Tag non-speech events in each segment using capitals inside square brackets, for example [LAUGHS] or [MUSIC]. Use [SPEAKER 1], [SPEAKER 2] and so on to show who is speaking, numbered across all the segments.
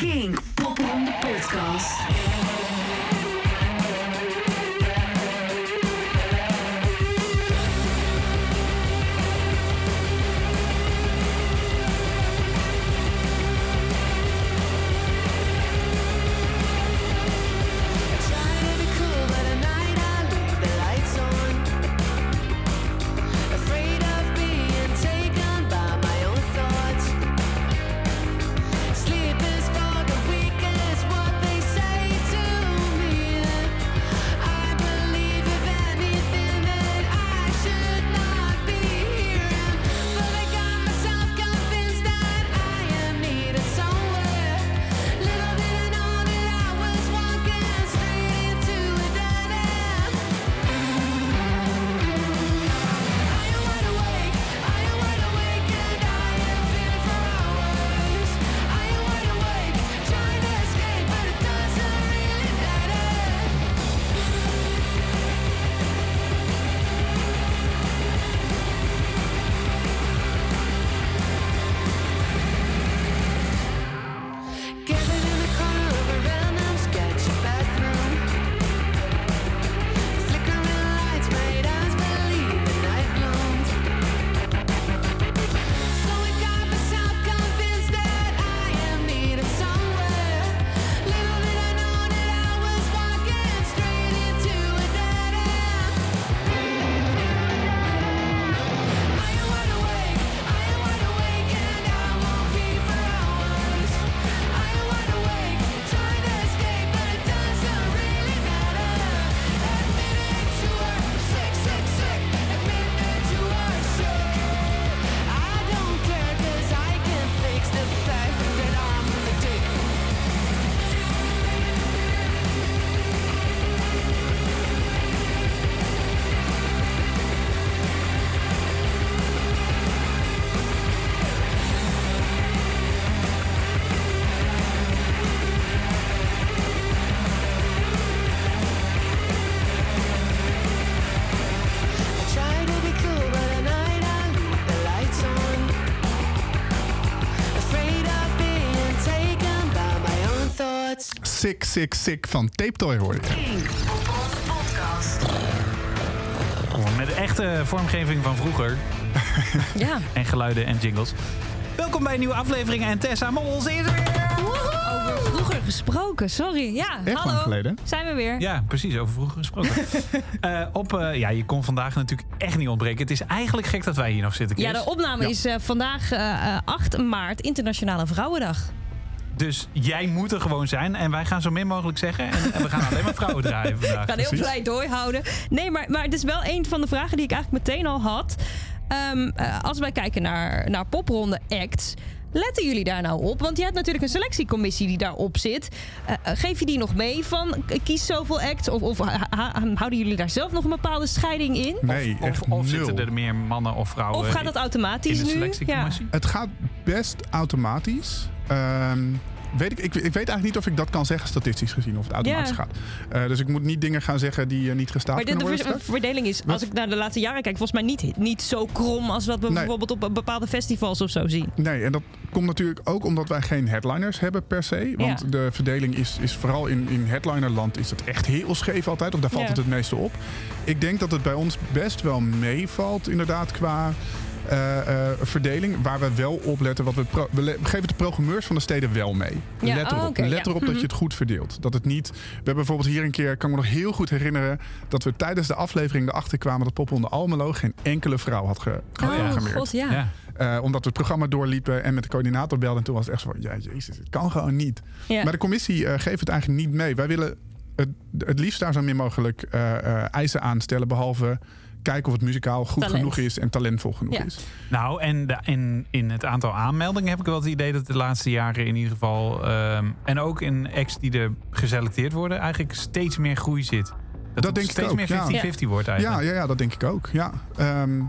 [SPEAKER 1] Kink
[SPEAKER 2] Sick, Sick, Sick van Tape Toy hoor je.
[SPEAKER 1] Kink Popronde Podcast.
[SPEAKER 3] Oh, Met echte vormgeving van vroeger. [LAUGHS]
[SPEAKER 4] Ja.
[SPEAKER 3] En geluiden en jingles. Welkom bij een nieuwe aflevering. En Tessa Mols is er weer.
[SPEAKER 4] Over vroeger gesproken, sorry. Ja,
[SPEAKER 2] Echt
[SPEAKER 4] hallo.
[SPEAKER 2] lang geleden.
[SPEAKER 4] Zijn we weer?
[SPEAKER 3] Ja, precies. Over vroeger gesproken. [LAUGHS] Eh, op, eh, ja, je kon vandaag natuurlijk echt niet ontbreken. Het is eigenlijk gek dat wij hier nog zitten,
[SPEAKER 4] Ja, de opname
[SPEAKER 2] Ja.
[SPEAKER 4] is eh, vandaag eh, eh, 8 maart, Internationale Vrouwendag.
[SPEAKER 3] Dus jij moet er gewoon zijn. En wij gaan zo min mogelijk zeggen. En, en we gaan alleen maar vrouwen draaien [LAUGHS] vandaag.
[SPEAKER 4] Ik ga heel pleidooi houden. Nee, maar, maar het is wel een van de vragen die ik eigenlijk meteen al had. Ehm, eh, als wij kijken naar, naar popronde acts... Letten jullie daar nou op? Want je hebt natuurlijk een selectiecommissie die daarop zit. Eh, eh, geef je die nog mee van kies zoveel acts? Of, of ha- ha- houden jullie daar zelf nog een bepaalde scheiding in?
[SPEAKER 2] Nee,
[SPEAKER 3] Of,
[SPEAKER 2] echt
[SPEAKER 3] of, of
[SPEAKER 2] nul.
[SPEAKER 3] zitten er meer mannen of vrouwen
[SPEAKER 4] Of gaat dat
[SPEAKER 3] in
[SPEAKER 4] automatisch
[SPEAKER 3] de
[SPEAKER 4] nu?
[SPEAKER 3] selectiecommissie?
[SPEAKER 2] Het gaat best automatisch. Ehm, weet ik, ik, ik weet eigenlijk niet of ik dat kan zeggen statistisch gezien, of het automatisch gaat. Eh, dus ik moet niet dingen gaan zeggen die eh, niet gestaafd
[SPEAKER 4] Maar de, de
[SPEAKER 2] worden.
[SPEAKER 4] ver-
[SPEAKER 2] straks.
[SPEAKER 4] verdeling is, als ik naar de laatste jaren kijk, volgens mij niet, niet zo krom als wat we
[SPEAKER 2] Nee.
[SPEAKER 4] bijvoorbeeld op bepaalde festivals of zo zien.
[SPEAKER 2] Nee, en dat komt natuurlijk ook omdat wij geen headliners hebben per se. Want de verdeling is, is vooral in, in headlinerland is het echt heel scheef altijd. Of daar valt het het meeste op. Ik denk dat het bij ons best wel meevalt inderdaad qua verdeling. Waar we wel op letten. Wat we, pro- we, le- we geven de programmeurs van de steden wel mee.
[SPEAKER 4] Ja,
[SPEAKER 2] Let
[SPEAKER 4] oh,
[SPEAKER 2] erop,
[SPEAKER 4] oké,
[SPEAKER 2] Let
[SPEAKER 4] ja.
[SPEAKER 2] erop dat
[SPEAKER 4] Mhm.
[SPEAKER 2] je het goed verdeelt. Dat het niet... We hebben bijvoorbeeld hier een keer, kan ik me nog heel goed herinneren... dat we tijdens de aflevering erachter kwamen dat Popronde Almelo... geen enkele vrouw had ge,
[SPEAKER 3] Oh, ja.
[SPEAKER 2] geprogrammeerd.
[SPEAKER 4] god, ja.
[SPEAKER 3] Ja.
[SPEAKER 2] Eh, omdat we het programma doorliepen en met de coördinator belden. En toen was het echt zo van, ja, jezus, het kan gewoon niet.
[SPEAKER 4] Ja.
[SPEAKER 2] Maar de commissie eh, geeft het eigenlijk niet mee. Wij willen het, het liefst daar zo min mogelijk eh, eh, eisen aan stellen. Behalve kijken of het muzikaal goed
[SPEAKER 4] Talent.
[SPEAKER 2] genoeg is en talentvol genoeg
[SPEAKER 4] Ja.
[SPEAKER 2] is.
[SPEAKER 3] Nou, en de- in, in het aantal aanmeldingen heb ik wel het idee dat de laatste jaren in ieder geval... ehm, en ook in acts die er geselecteerd worden... eigenlijk steeds meer groei zit. Dat,
[SPEAKER 2] Dat
[SPEAKER 3] het
[SPEAKER 2] denk ik
[SPEAKER 3] steeds
[SPEAKER 2] ook,
[SPEAKER 3] meer 50-50
[SPEAKER 2] ja.
[SPEAKER 3] wordt
[SPEAKER 2] Ja,
[SPEAKER 3] eigenlijk.
[SPEAKER 2] ja, ja, dat denk ik ook. Ja. Ehm,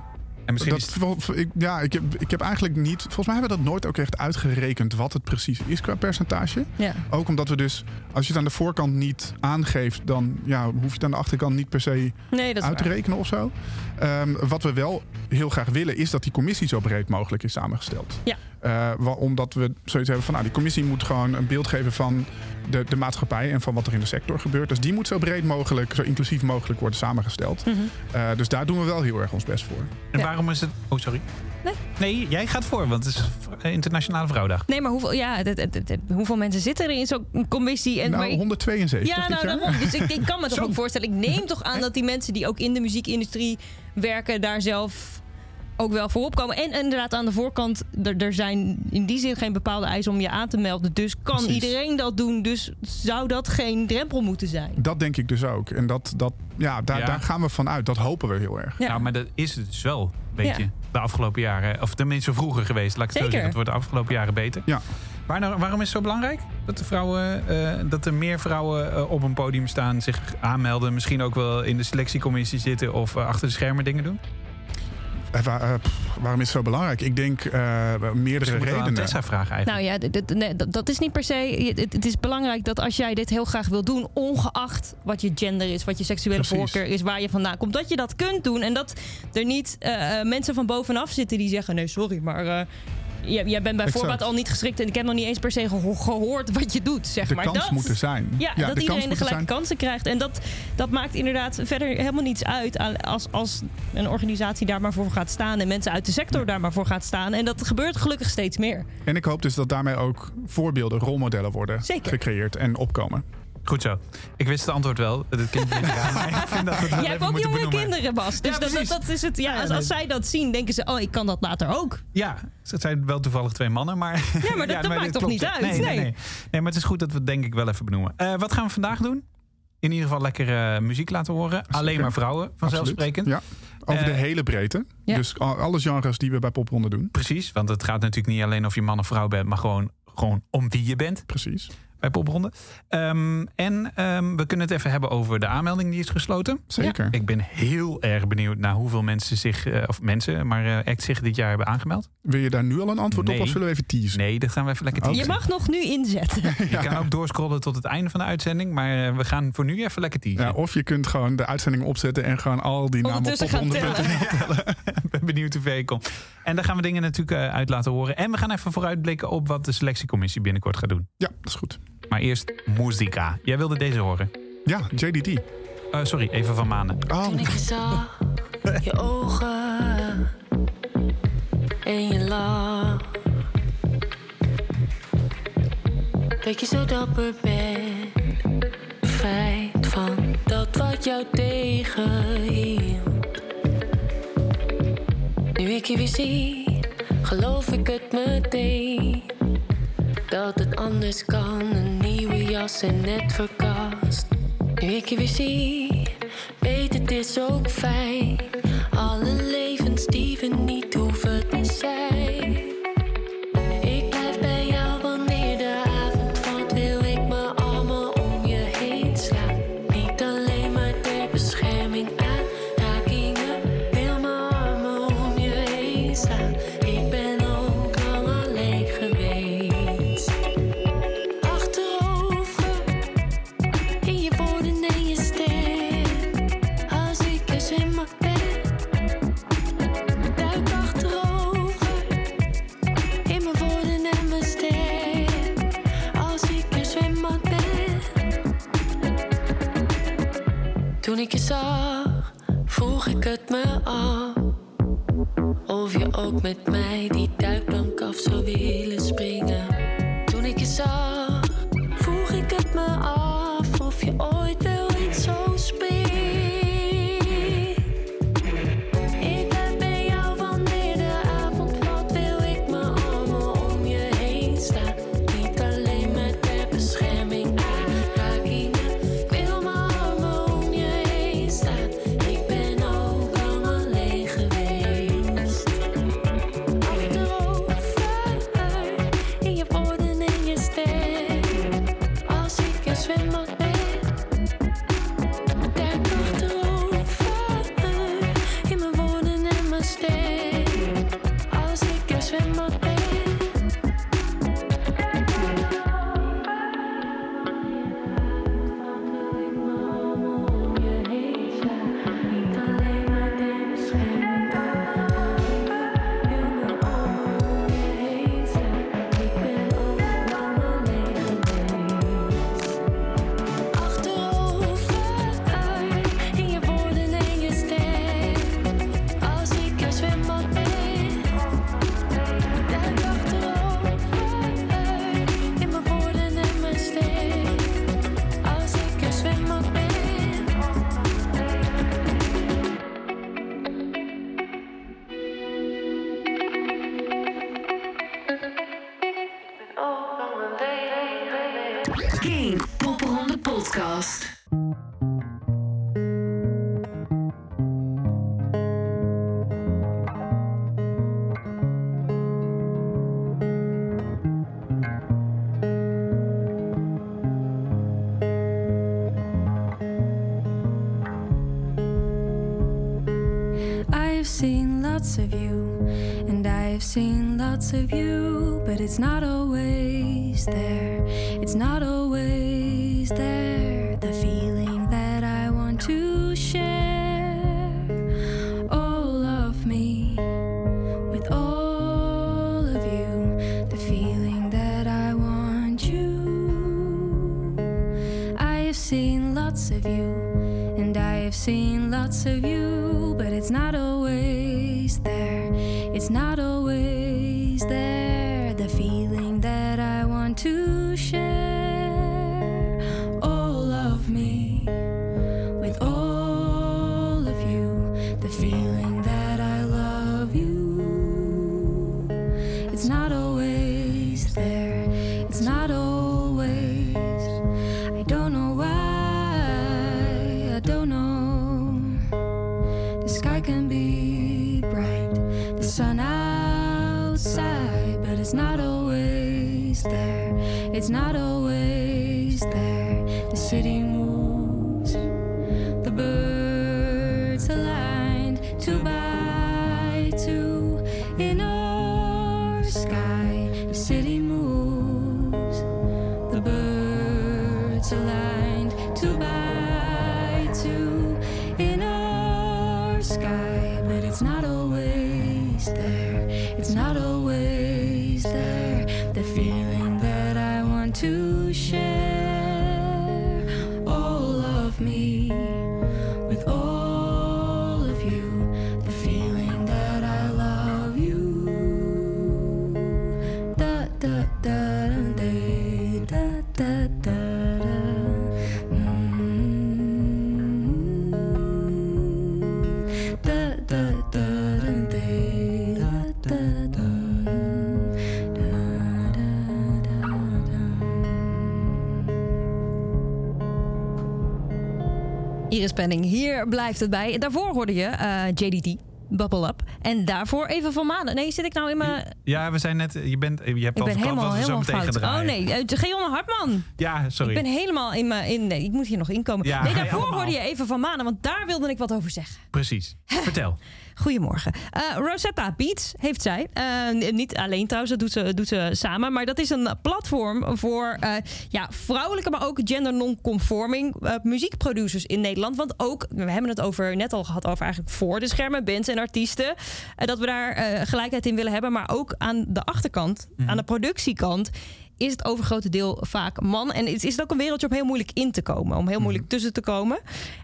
[SPEAKER 3] En misschien
[SPEAKER 2] dat,
[SPEAKER 3] is
[SPEAKER 2] ik, ja, ik, heb, ik heb eigenlijk niet... Volgens mij hebben we dat nooit ook echt uitgerekend... wat het precies is qua percentage.
[SPEAKER 4] Ja.
[SPEAKER 2] Ook omdat we dus... Als je het aan de voorkant niet aangeeft... dan ja, hoef je het aan de achterkant niet per se
[SPEAKER 4] Nee,
[SPEAKER 2] uit te rekenen of zo. Ehm, wat we wel heel graag willen is dat die commissie zo breed mogelijk is samengesteld.
[SPEAKER 4] Ja.
[SPEAKER 2] Eh, wa- omdat we zoiets hebben van, nou, die commissie moet gewoon een beeld geven van de, de maatschappij en van wat er in de sector gebeurt. Dus die moet zo breed mogelijk, zo inclusief mogelijk worden samengesteld.
[SPEAKER 4] Mhm.
[SPEAKER 2] Eh, dus daar doen we wel heel erg ons best voor.
[SPEAKER 3] En
[SPEAKER 4] Ja.
[SPEAKER 3] waarom is het... Oh, sorry.
[SPEAKER 4] Nee.
[SPEAKER 3] Nee, jij gaat voor, want het is Internationale Vrouwendag.
[SPEAKER 4] Nee, maar hoeveel, ja, het- het- het- het- hoeveel mensen zitten er in zo'n commissie? En,
[SPEAKER 2] nou,
[SPEAKER 4] maar ik-
[SPEAKER 2] 172
[SPEAKER 4] Ja, nou, daarom. Dus ik, ik kan me [LAUGHS] toch ook voorstellen. Ik neem toch aan dat die mensen die ook in de muziekindustrie werken, daar zelf ook wel voor opkomen. En inderdaad, aan de voorkant, er, er zijn in die zin geen bepaalde eisen om je aan te melden. Dus kan
[SPEAKER 2] Precies.
[SPEAKER 4] iedereen dat doen. Dus zou dat geen drempel moeten zijn?
[SPEAKER 2] Dat denk ik dus ook. En dat, dat, ja, daar,
[SPEAKER 3] Ja.
[SPEAKER 2] daar gaan we van uit. Dat hopen we heel erg.
[SPEAKER 4] Ja.
[SPEAKER 3] Nou, maar dat is het dus wel, weet
[SPEAKER 4] Ja.
[SPEAKER 3] je. De afgelopen jaren. Of tenminste vroeger geweest. Laat ik het zo zeggen. Het wordt de afgelopen jaren beter.
[SPEAKER 2] Ja.
[SPEAKER 3] Waar nou- waarom is het zo belangrijk? Dat, de vrouwen, eh, dat er meer vrouwen eh, op een podium staan, zich aanmelden. Misschien ook wel in de selectiecommissie zitten of eh, achter de schermen dingen doen?
[SPEAKER 2] Eh, eh, waarom is het zo belangrijk? Ik denk eh, meerdere
[SPEAKER 3] aan
[SPEAKER 2] redenen.
[SPEAKER 3] Tessa vragen eigenlijk.
[SPEAKER 4] Nou ja, nee, dat, is niet per se. Het, het is belangrijk dat als jij dit heel graag wil doen, ongeacht wat je gender is, wat je seksuele
[SPEAKER 2] Precies.
[SPEAKER 4] voorkeur is, waar je vandaan komt, dat je dat kunt doen. En dat er niet mensen van bovenaf zitten die zeggen: nee, sorry, maar. Jij, jij bent bij
[SPEAKER 2] Exact.
[SPEAKER 4] voorbaat al niet geschikt en ik heb nog niet eens per se geho- gehoord wat je doet, zeg
[SPEAKER 2] de
[SPEAKER 4] maar.
[SPEAKER 2] kans
[SPEAKER 4] dat,
[SPEAKER 2] moet er zijn.
[SPEAKER 4] Ja, dat
[SPEAKER 2] de
[SPEAKER 4] iedereen de gelijke
[SPEAKER 2] zijn.
[SPEAKER 4] kansen krijgt. En dat, dat maakt inderdaad verder helemaal niets uit als, als een organisatie daar maar voor gaat staan en mensen uit de sector daar maar voor gaat staan. En dat gebeurt gelukkig steeds meer.
[SPEAKER 2] En ik hoop dus dat daarmee ook voorbeelden, rolmodellen worden
[SPEAKER 4] Zeker.
[SPEAKER 2] gecreëerd en opkomen.
[SPEAKER 3] Goed zo. Ik wist het antwoord wel. Beetje [LAUGHS] raar, maar ik vind dat we het wel
[SPEAKER 4] Jij hebt
[SPEAKER 3] even
[SPEAKER 4] ook
[SPEAKER 3] moeten
[SPEAKER 4] jonge
[SPEAKER 3] benoemen.
[SPEAKER 4] kinderen, Bas. Dus
[SPEAKER 3] Ja,
[SPEAKER 4] dat, dat,
[SPEAKER 3] precies.
[SPEAKER 4] dat is het. Ja, als, zij dat zien, denken ze: oh, ik kan dat later ook.
[SPEAKER 3] Ja, het zijn wel toevallig twee mannen, maar...
[SPEAKER 4] Ja, maar [LAUGHS] dat- dat maakt
[SPEAKER 3] dit
[SPEAKER 4] toch
[SPEAKER 3] klopt,
[SPEAKER 4] niet
[SPEAKER 3] ja.
[SPEAKER 4] uit?
[SPEAKER 3] Nee, nee,
[SPEAKER 4] Nee.
[SPEAKER 3] nee. nee, maar het is goed dat we het denk ik wel even benoemen. Eh, wat gaan we vandaag doen? In ieder geval lekker eh, muziek laten horen. Alleen maar vrouwen, vanzelfsprekend.
[SPEAKER 2] Ja, over de
[SPEAKER 3] Eh,
[SPEAKER 2] hele breedte.
[SPEAKER 4] Ja.
[SPEAKER 2] Dus al- alle genres die we bij popronde doen.
[SPEAKER 3] Precies, want het gaat natuurlijk niet alleen of je man of vrouw bent... maar gewoon, gewoon om wie je bent
[SPEAKER 2] Precies.
[SPEAKER 3] Bij popronde. Ehm, en ehm, we kunnen het even hebben over de aanmelding die is gesloten.
[SPEAKER 2] Zeker.
[SPEAKER 3] Ik ben heel erg benieuwd naar hoeveel mensen zich... eh, of mensen, maar eh act zich dit jaar hebben aangemeld.
[SPEAKER 2] Wil je daar nu al een antwoord
[SPEAKER 3] Nee.
[SPEAKER 2] op of zullen we even teasen?
[SPEAKER 3] Nee, dat gaan we even lekker teasen.
[SPEAKER 4] Je mag nog nu inzetten. [LAUGHS]
[SPEAKER 3] Je kan ook doorscrollen tot het einde van de uitzending. Maar eh, we gaan voor nu even lekker teasen.
[SPEAKER 2] Ja, of je kunt gewoon de uitzending opzetten en gewoon al die namen op
[SPEAKER 4] gaan
[SPEAKER 2] popronde
[SPEAKER 4] tellen. [LAUGHS]
[SPEAKER 3] Ik ben benieuwd hoe ver je komt. En daar gaan we dingen natuurlijk uit laten horen. En we gaan even vooruitblikken op wat de selectiecommissie binnenkort gaat doen.
[SPEAKER 2] Ja, dat is goed.
[SPEAKER 3] Maar eerst muzika. Jij wilde deze horen.
[SPEAKER 2] Ja, JDD.
[SPEAKER 3] Eh, sorry, even van Manen.
[SPEAKER 2] Oh,
[SPEAKER 5] Toen ik je zag, je ogen en je lach. Dat je zo dapper bent, feit van dat wat jou tegenhield. Nu ik je weer zie, geloof ik het meteen. Dat het anders kan, een nieuwe jas en net verkast. Nu ik je weer zie, weet het is ook fijn. Alle levens die we niet hoeven te zijn. Zag, vroeg ik het me af. Of je ook met mij die duikplank of
[SPEAKER 4] you, but it's not always there. It's not always there. The feeling that I want to share all of me with all of you. The feeling that I want you. I have seen lots of you, and I have seen lots of you, to share
[SPEAKER 6] Hier blijft het bij. Daarvoor hoorde je eh, JDT, Bubble Up. En daarvoor even van maanden. Nee, zit ik nou in mijn...
[SPEAKER 3] Ja, we zijn net. Je, bent, je hebt
[SPEAKER 6] Ik
[SPEAKER 3] al
[SPEAKER 6] ben helemaal,
[SPEAKER 3] wat we zo
[SPEAKER 6] helemaal
[SPEAKER 3] meteen.
[SPEAKER 6] Oh nee, uh, Geonne Hartman.
[SPEAKER 3] Ja, sorry.
[SPEAKER 6] Ik ben helemaal in mijn... In, nee, ik moet hier nog inkomen.
[SPEAKER 3] Ja,
[SPEAKER 6] nee, daarvoor
[SPEAKER 3] allemaal.
[SPEAKER 6] hoorde je even van maanden, want daar wilde ik wat over zeggen.
[SPEAKER 3] Precies. [LAUGHS] Vertel.
[SPEAKER 6] Goedemorgen. Eh, Rosetta Beats heeft zij. Eh, niet alleen trouwens, dat doet ze, doet ze samen. Maar dat is een platform voor eh, ja, vrouwelijke, maar ook gender non-conforming eh, muziekproducers in Nederland. Want ook, we hebben het over, net al gehad over eigenlijk voor de schermen, bands en artiesten. eh, dat we daar eh, gelijkheid in willen hebben. Maar ook aan de achterkant, aan de productiekant is het overgrote deel vaak man. En het is ook een wereldje om heel moeilijk in te komen. Om heel moeilijk tussen te komen.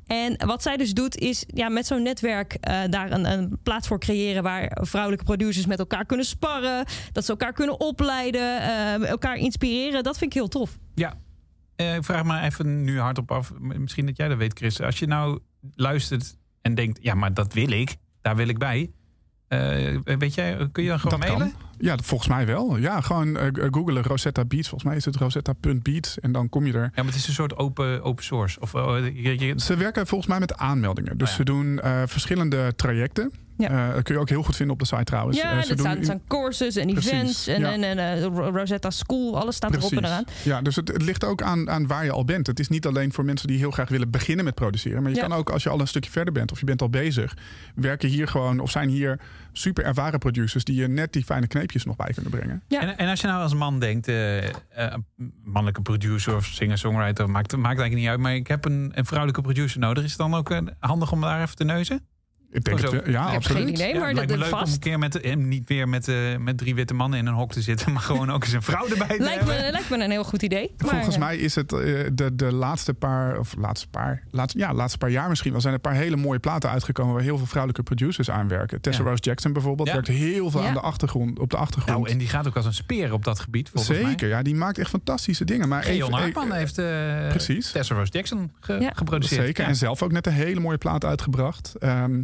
[SPEAKER 6] En wat zij dus doet, is ja, met zo'n netwerk eh, daar een, een plaats voor creëren... waar vrouwelijke producers met elkaar kunnen sparren. Dat ze elkaar kunnen opleiden, eh, elkaar inspireren. Dat vind ik heel tof.
[SPEAKER 3] Ja. Eh, ik vraag me even nu hardop af. Misschien dat jij dat weet, Chris. Als je nou luistert en denkt: ja, maar dat wil ik. Daar wil ik bij. Eh, weet jij, kun je dan gewoon
[SPEAKER 2] dat
[SPEAKER 3] mailen?
[SPEAKER 2] kan. Ja, volgens mij wel. Ja, gewoon eh, googelen Rosetta Beats. Volgens mij is het rosetta.beats. En dan kom je er.
[SPEAKER 3] Ja, maar het is een soort open, open source. Of, je, je-
[SPEAKER 2] Ze werken volgens mij met aanmeldingen. Dus
[SPEAKER 3] Oh ja.
[SPEAKER 2] ze doen eh, verschillende trajecten.
[SPEAKER 6] Ja.
[SPEAKER 2] Eh, dat kun je ook heel goed vinden op de site trouwens.
[SPEAKER 6] ja, zijn,
[SPEAKER 2] in-
[SPEAKER 6] zijn courses en
[SPEAKER 2] Precies,
[SPEAKER 6] events en,
[SPEAKER 2] ja.
[SPEAKER 6] en, en eh, Rosetta School. Alles staat erop en eraan.
[SPEAKER 2] Ja, dus het, het ligt ook aan, aan waar je al bent. Het is niet alleen voor mensen die heel graag willen beginnen met produceren. Maar je
[SPEAKER 6] Ja.
[SPEAKER 2] kan ook, als je al een stukje verder bent of je bent al bezig, werken hier gewoon of zijn hier super ervaren producers die je net die fijne kneepjes nog bij kunnen brengen.
[SPEAKER 6] Ja.
[SPEAKER 3] En, en als je nou als man denkt, eh, mannelijke producer of singer-songwriter, maakt, maakt eigenlijk niet uit. Maar ik heb een, een vrouwelijke producer nodig. Is het dan ook handig om daar even te neuzen?
[SPEAKER 2] Ik denk
[SPEAKER 3] Oh,
[SPEAKER 2] het wel. Ja,
[SPEAKER 6] Ik heb
[SPEAKER 2] absoluut.
[SPEAKER 6] geen idee,
[SPEAKER 3] Ja,
[SPEAKER 6] maar
[SPEAKER 3] het lijkt
[SPEAKER 6] dat
[SPEAKER 3] me leuk om een
[SPEAKER 6] vast.
[SPEAKER 3] keer met, eh, niet weer met, eh, met drie witte mannen in een hok te zitten, [LAUGHS] maar gewoon ook eens een vrouw erbij te
[SPEAKER 6] Lijkt
[SPEAKER 3] hebben.
[SPEAKER 6] me, lijkt me een heel goed idee. Maar,
[SPEAKER 2] Volgens
[SPEAKER 6] eh,
[SPEAKER 2] mij is het eh, de, de laatste paar, of laatste paar, laatste, ja, laatste paar jaar misschien wel, zijn er een paar hele mooie platen uitgekomen waar heel veel vrouwelijke producers aan werken. Tessa
[SPEAKER 3] Ja.
[SPEAKER 2] Rose Jackson bijvoorbeeld
[SPEAKER 3] Ja.
[SPEAKER 2] werkt heel veel
[SPEAKER 6] Ja.
[SPEAKER 2] aan de achtergrond, op de achtergrond.
[SPEAKER 3] Nou, en die gaat ook als een speer op dat gebied, volgens mij.
[SPEAKER 2] Zeker, ja, die maakt echt fantastische dingen. Maar
[SPEAKER 3] Geon
[SPEAKER 2] even-
[SPEAKER 3] Hartman
[SPEAKER 2] eh,
[SPEAKER 3] heeft eh
[SPEAKER 2] precies.
[SPEAKER 3] Tessa Rose Jackson ge-
[SPEAKER 6] Ja.
[SPEAKER 3] geproduceerd.
[SPEAKER 2] Zeker.
[SPEAKER 3] Ja.
[SPEAKER 2] En zelf ook net een hele mooie plaat uitgebracht. Ehm,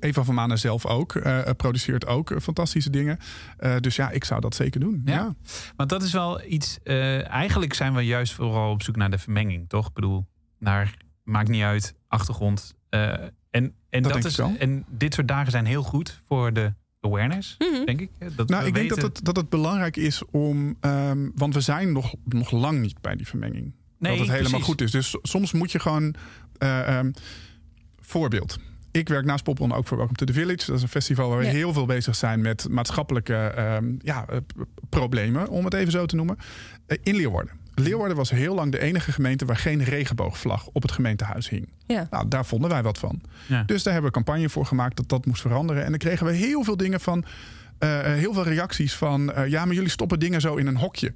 [SPEAKER 2] Eva van Manen zelf ook. eh, produceert ook eh, fantastische dingen. Eh, dus ja, ik zou dat zeker doen.
[SPEAKER 3] Ja.
[SPEAKER 2] Ja.
[SPEAKER 3] Want dat is wel iets. eh, eigenlijk zijn we juist vooral op zoek naar de vermenging, toch? Ik bedoel, naar maakt niet uit, achtergrond. eh, en, en,
[SPEAKER 2] Dat
[SPEAKER 3] is, en dit soort dagen zijn heel goed voor de awareness,
[SPEAKER 4] Mhm.
[SPEAKER 3] denk ik. Dat
[SPEAKER 2] Nou,
[SPEAKER 3] we
[SPEAKER 2] ik denk dat het, dat het belangrijk is om. ehm, want we zijn nog, nog lang niet bij die vermenging.
[SPEAKER 3] Nee,
[SPEAKER 2] dat het helemaal
[SPEAKER 3] precies.
[SPEAKER 2] goed is. Dus so- soms moet je gewoon. eh, ehm, voorbeeld. Ik werk naast Popronde ook voor Welcome to the Village. Dat is een festival waar we
[SPEAKER 4] Ja.
[SPEAKER 2] heel veel bezig zijn met maatschappelijke ehm, ja, eh, problemen, om het even zo te noemen. Eh, in Leeuwarden. Leeuwarden was heel lang de enige gemeente waar geen regenboogvlag op het gemeentehuis hing.
[SPEAKER 4] Ja.
[SPEAKER 2] Nou, daar vonden wij wat van.
[SPEAKER 3] Ja.
[SPEAKER 2] Dus daar hebben we een campagne voor gemaakt dat dat moest veranderen. En dan kregen we heel veel dingen van, eh, eh, heel veel reacties van, eh, ja, maar jullie stoppen dingen zo in een hokje.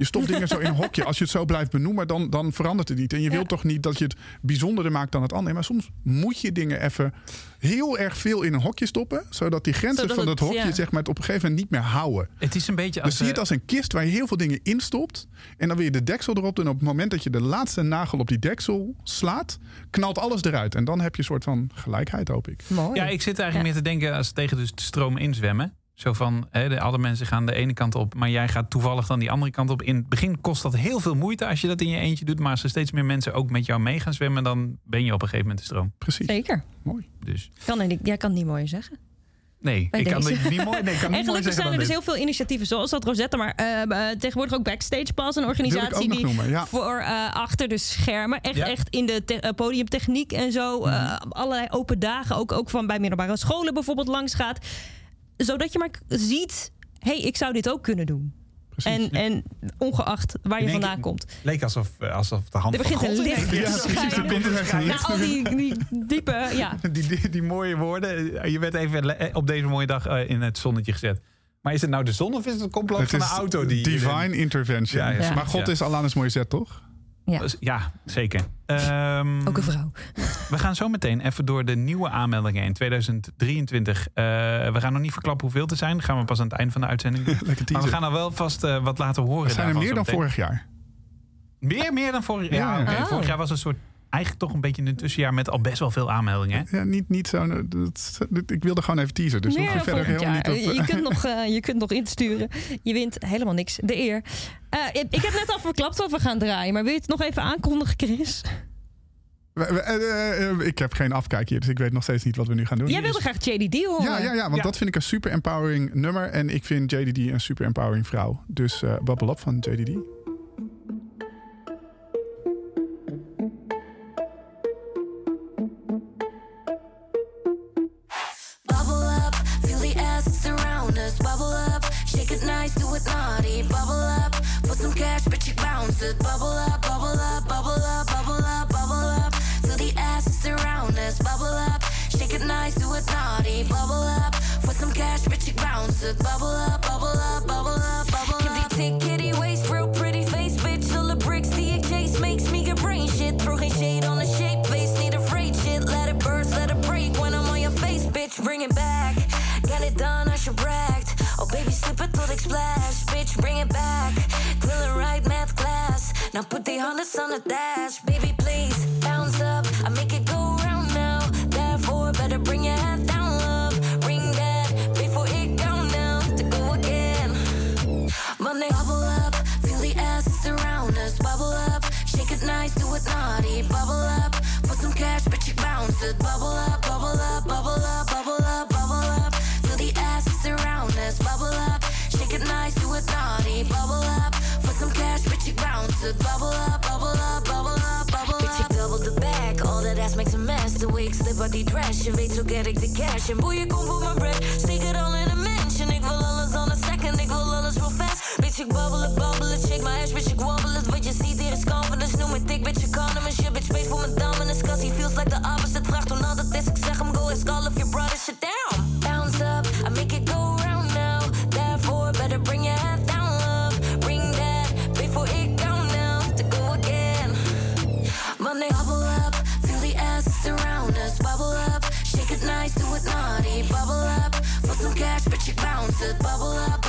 [SPEAKER 2] Je stopt dingen zo in een hokje. Als je het zo blijft benoemen, dan, dan verandert het niet. En je
[SPEAKER 4] Ja.
[SPEAKER 2] wilt toch niet dat je het bijzonderder maakt dan het andere. Maar soms moet je dingen even heel erg veel in een hokje stoppen. Zodat die grenzen
[SPEAKER 4] Zodat
[SPEAKER 2] van
[SPEAKER 4] het-
[SPEAKER 2] dat hokje
[SPEAKER 4] ja.
[SPEAKER 2] zeg maar, het op een gegeven moment niet meer houden.
[SPEAKER 3] Het is een beetje als.
[SPEAKER 2] Dus zie je
[SPEAKER 3] eh,
[SPEAKER 2] het als een kist waar je heel veel dingen in stopt. En dan wil je de deksel erop doen. En op het moment dat je de laatste nagel op die deksel slaat, knalt alles eruit. En dan heb je een soort van gelijkheid, hoop ik.
[SPEAKER 4] Mooi.
[SPEAKER 3] Ja, ik zit eigenlijk meer te denken als tegen dus de stroom inzwemmen. Zo van, hè, de, alle mensen gaan de ene kant op, maar jij gaat toevallig dan die andere kant op. In het begin kost dat heel veel moeite als je dat in je eentje doet. Maar als er steeds meer mensen ook met jou mee gaan zwemmen, dan ben je op een gegeven moment de stroom.
[SPEAKER 2] Precies.
[SPEAKER 4] Zeker.
[SPEAKER 2] Mooi.
[SPEAKER 3] Dus
[SPEAKER 4] Kan er niet, jij kan het niet mooi zeggen.
[SPEAKER 3] nee,
[SPEAKER 4] Bij
[SPEAKER 3] ik kan
[SPEAKER 4] deze.
[SPEAKER 3] niet mooi, nee, ik kan
[SPEAKER 4] En
[SPEAKER 3] niet mooi
[SPEAKER 4] gelukkig zijn er dus
[SPEAKER 3] dit.
[SPEAKER 4] heel veel initiatieven, zoals dat Rosetta, maar eh, eh, tegenwoordig ook Backstage Pass, een organisatie die
[SPEAKER 2] noemen, ja.
[SPEAKER 4] voor eh, achter de schermen, echt,
[SPEAKER 3] Ja.
[SPEAKER 4] echt in de te- podiumtechniek en zo, eh,
[SPEAKER 2] Mhm.
[SPEAKER 4] allerlei open dagen, ook, ook van bij middelbare scholen bijvoorbeeld langs gaat, zodat je maar ziet, hé, hey, ik zou dit ook kunnen doen.
[SPEAKER 2] Precies.
[SPEAKER 4] En, en ongeacht waar je vandaan komt.
[SPEAKER 3] leek alsof, eh, alsof de hand
[SPEAKER 4] Er
[SPEAKER 3] van
[SPEAKER 4] begint
[SPEAKER 3] God
[SPEAKER 4] een licht
[SPEAKER 2] Ja, precies. Er komt er
[SPEAKER 4] Na al die, die diepe, ja. [LAUGHS]
[SPEAKER 3] Die, die, die mooie woorden. eh, Je werd even le- op deze mooie dag eh, in het zonnetje gezet. Maar is het nou de zon of is het een complot
[SPEAKER 2] Het
[SPEAKER 3] van een
[SPEAKER 2] is
[SPEAKER 3] auto? Die
[SPEAKER 2] divine intervention.
[SPEAKER 3] Ja, ja,
[SPEAKER 2] Maar God
[SPEAKER 3] ja.
[SPEAKER 2] is Alanis Morissette, toch?
[SPEAKER 4] Ja.
[SPEAKER 3] Ja, zeker. Ehm,
[SPEAKER 4] Ook een vrouw.
[SPEAKER 3] We gaan zo meteen even door de nieuwe aanmeldingen in 2023. Eh, we gaan nog niet verklappen hoeveel er zijn. Dat gaan we pas aan het eind van de uitzending doen. [LAUGHS] Maar we gaan al wel vast eh, wat laten horen.
[SPEAKER 2] Er zijn er meer dan vorig jaar.
[SPEAKER 3] Meer, meer dan vorig jaar.
[SPEAKER 2] Ja.
[SPEAKER 4] Oh.
[SPEAKER 3] Vorig jaar was een soort eigenlijk toch een beetje een tussenjaar met al best wel veel aanmeldingen. hè?
[SPEAKER 2] Ja, niet, niet zo. dat- dat- ik wilde gewoon even teasen. Dus
[SPEAKER 4] Meer
[SPEAKER 2] hoeven
[SPEAKER 4] dan
[SPEAKER 2] verder
[SPEAKER 4] volgend
[SPEAKER 2] helemaal
[SPEAKER 4] jaar.
[SPEAKER 2] niet op.
[SPEAKER 4] Je kunt, nog, [LAUGHS] eh, je kunt nog insturen. Je wint helemaal niks. De eer. Eh, ik ik heb net al verklapt wat we gaan draaien. Maar wil je het nog even aankondigen, Chris?
[SPEAKER 2] Eh, eh, ik heb geen afkijk hier, dus ik weet nog steeds niet wat we nu gaan doen.
[SPEAKER 4] Jij wilde graag JDD horen.
[SPEAKER 2] Ja, ja, ja, want
[SPEAKER 3] Ja.
[SPEAKER 2] dat vind ik een super empowering nummer. En ik vind JDD een super empowering vrouw. Dus eh Bubble Up van JDD.
[SPEAKER 7] Bubble up, it. Bubble up, for some cash, bitch, you bounce it. Bubble up, bubble up, bubble up, bubble up. Bitch, double the bag, all that ass makes a mess. The way slip uit die dress, je weet zo get ik de cash. En boeien, kom voor mijn bread, steek het al in een mansion. Ik wil alles on a second, ik wil alles real fast. Bitch, ik babbel het, babbel het, shake my ass, bitch, ik wobble het. Wat je ziet hier is confidence, noem me dik, bitch, ik kan en shit. Bitch, space voor mijn dominance, cause he feels like the opposite. Vraagt toen altijd is, ik zeg hem, go ask all of your brothers, shit down. You bounce it. Bubble up, bubble up,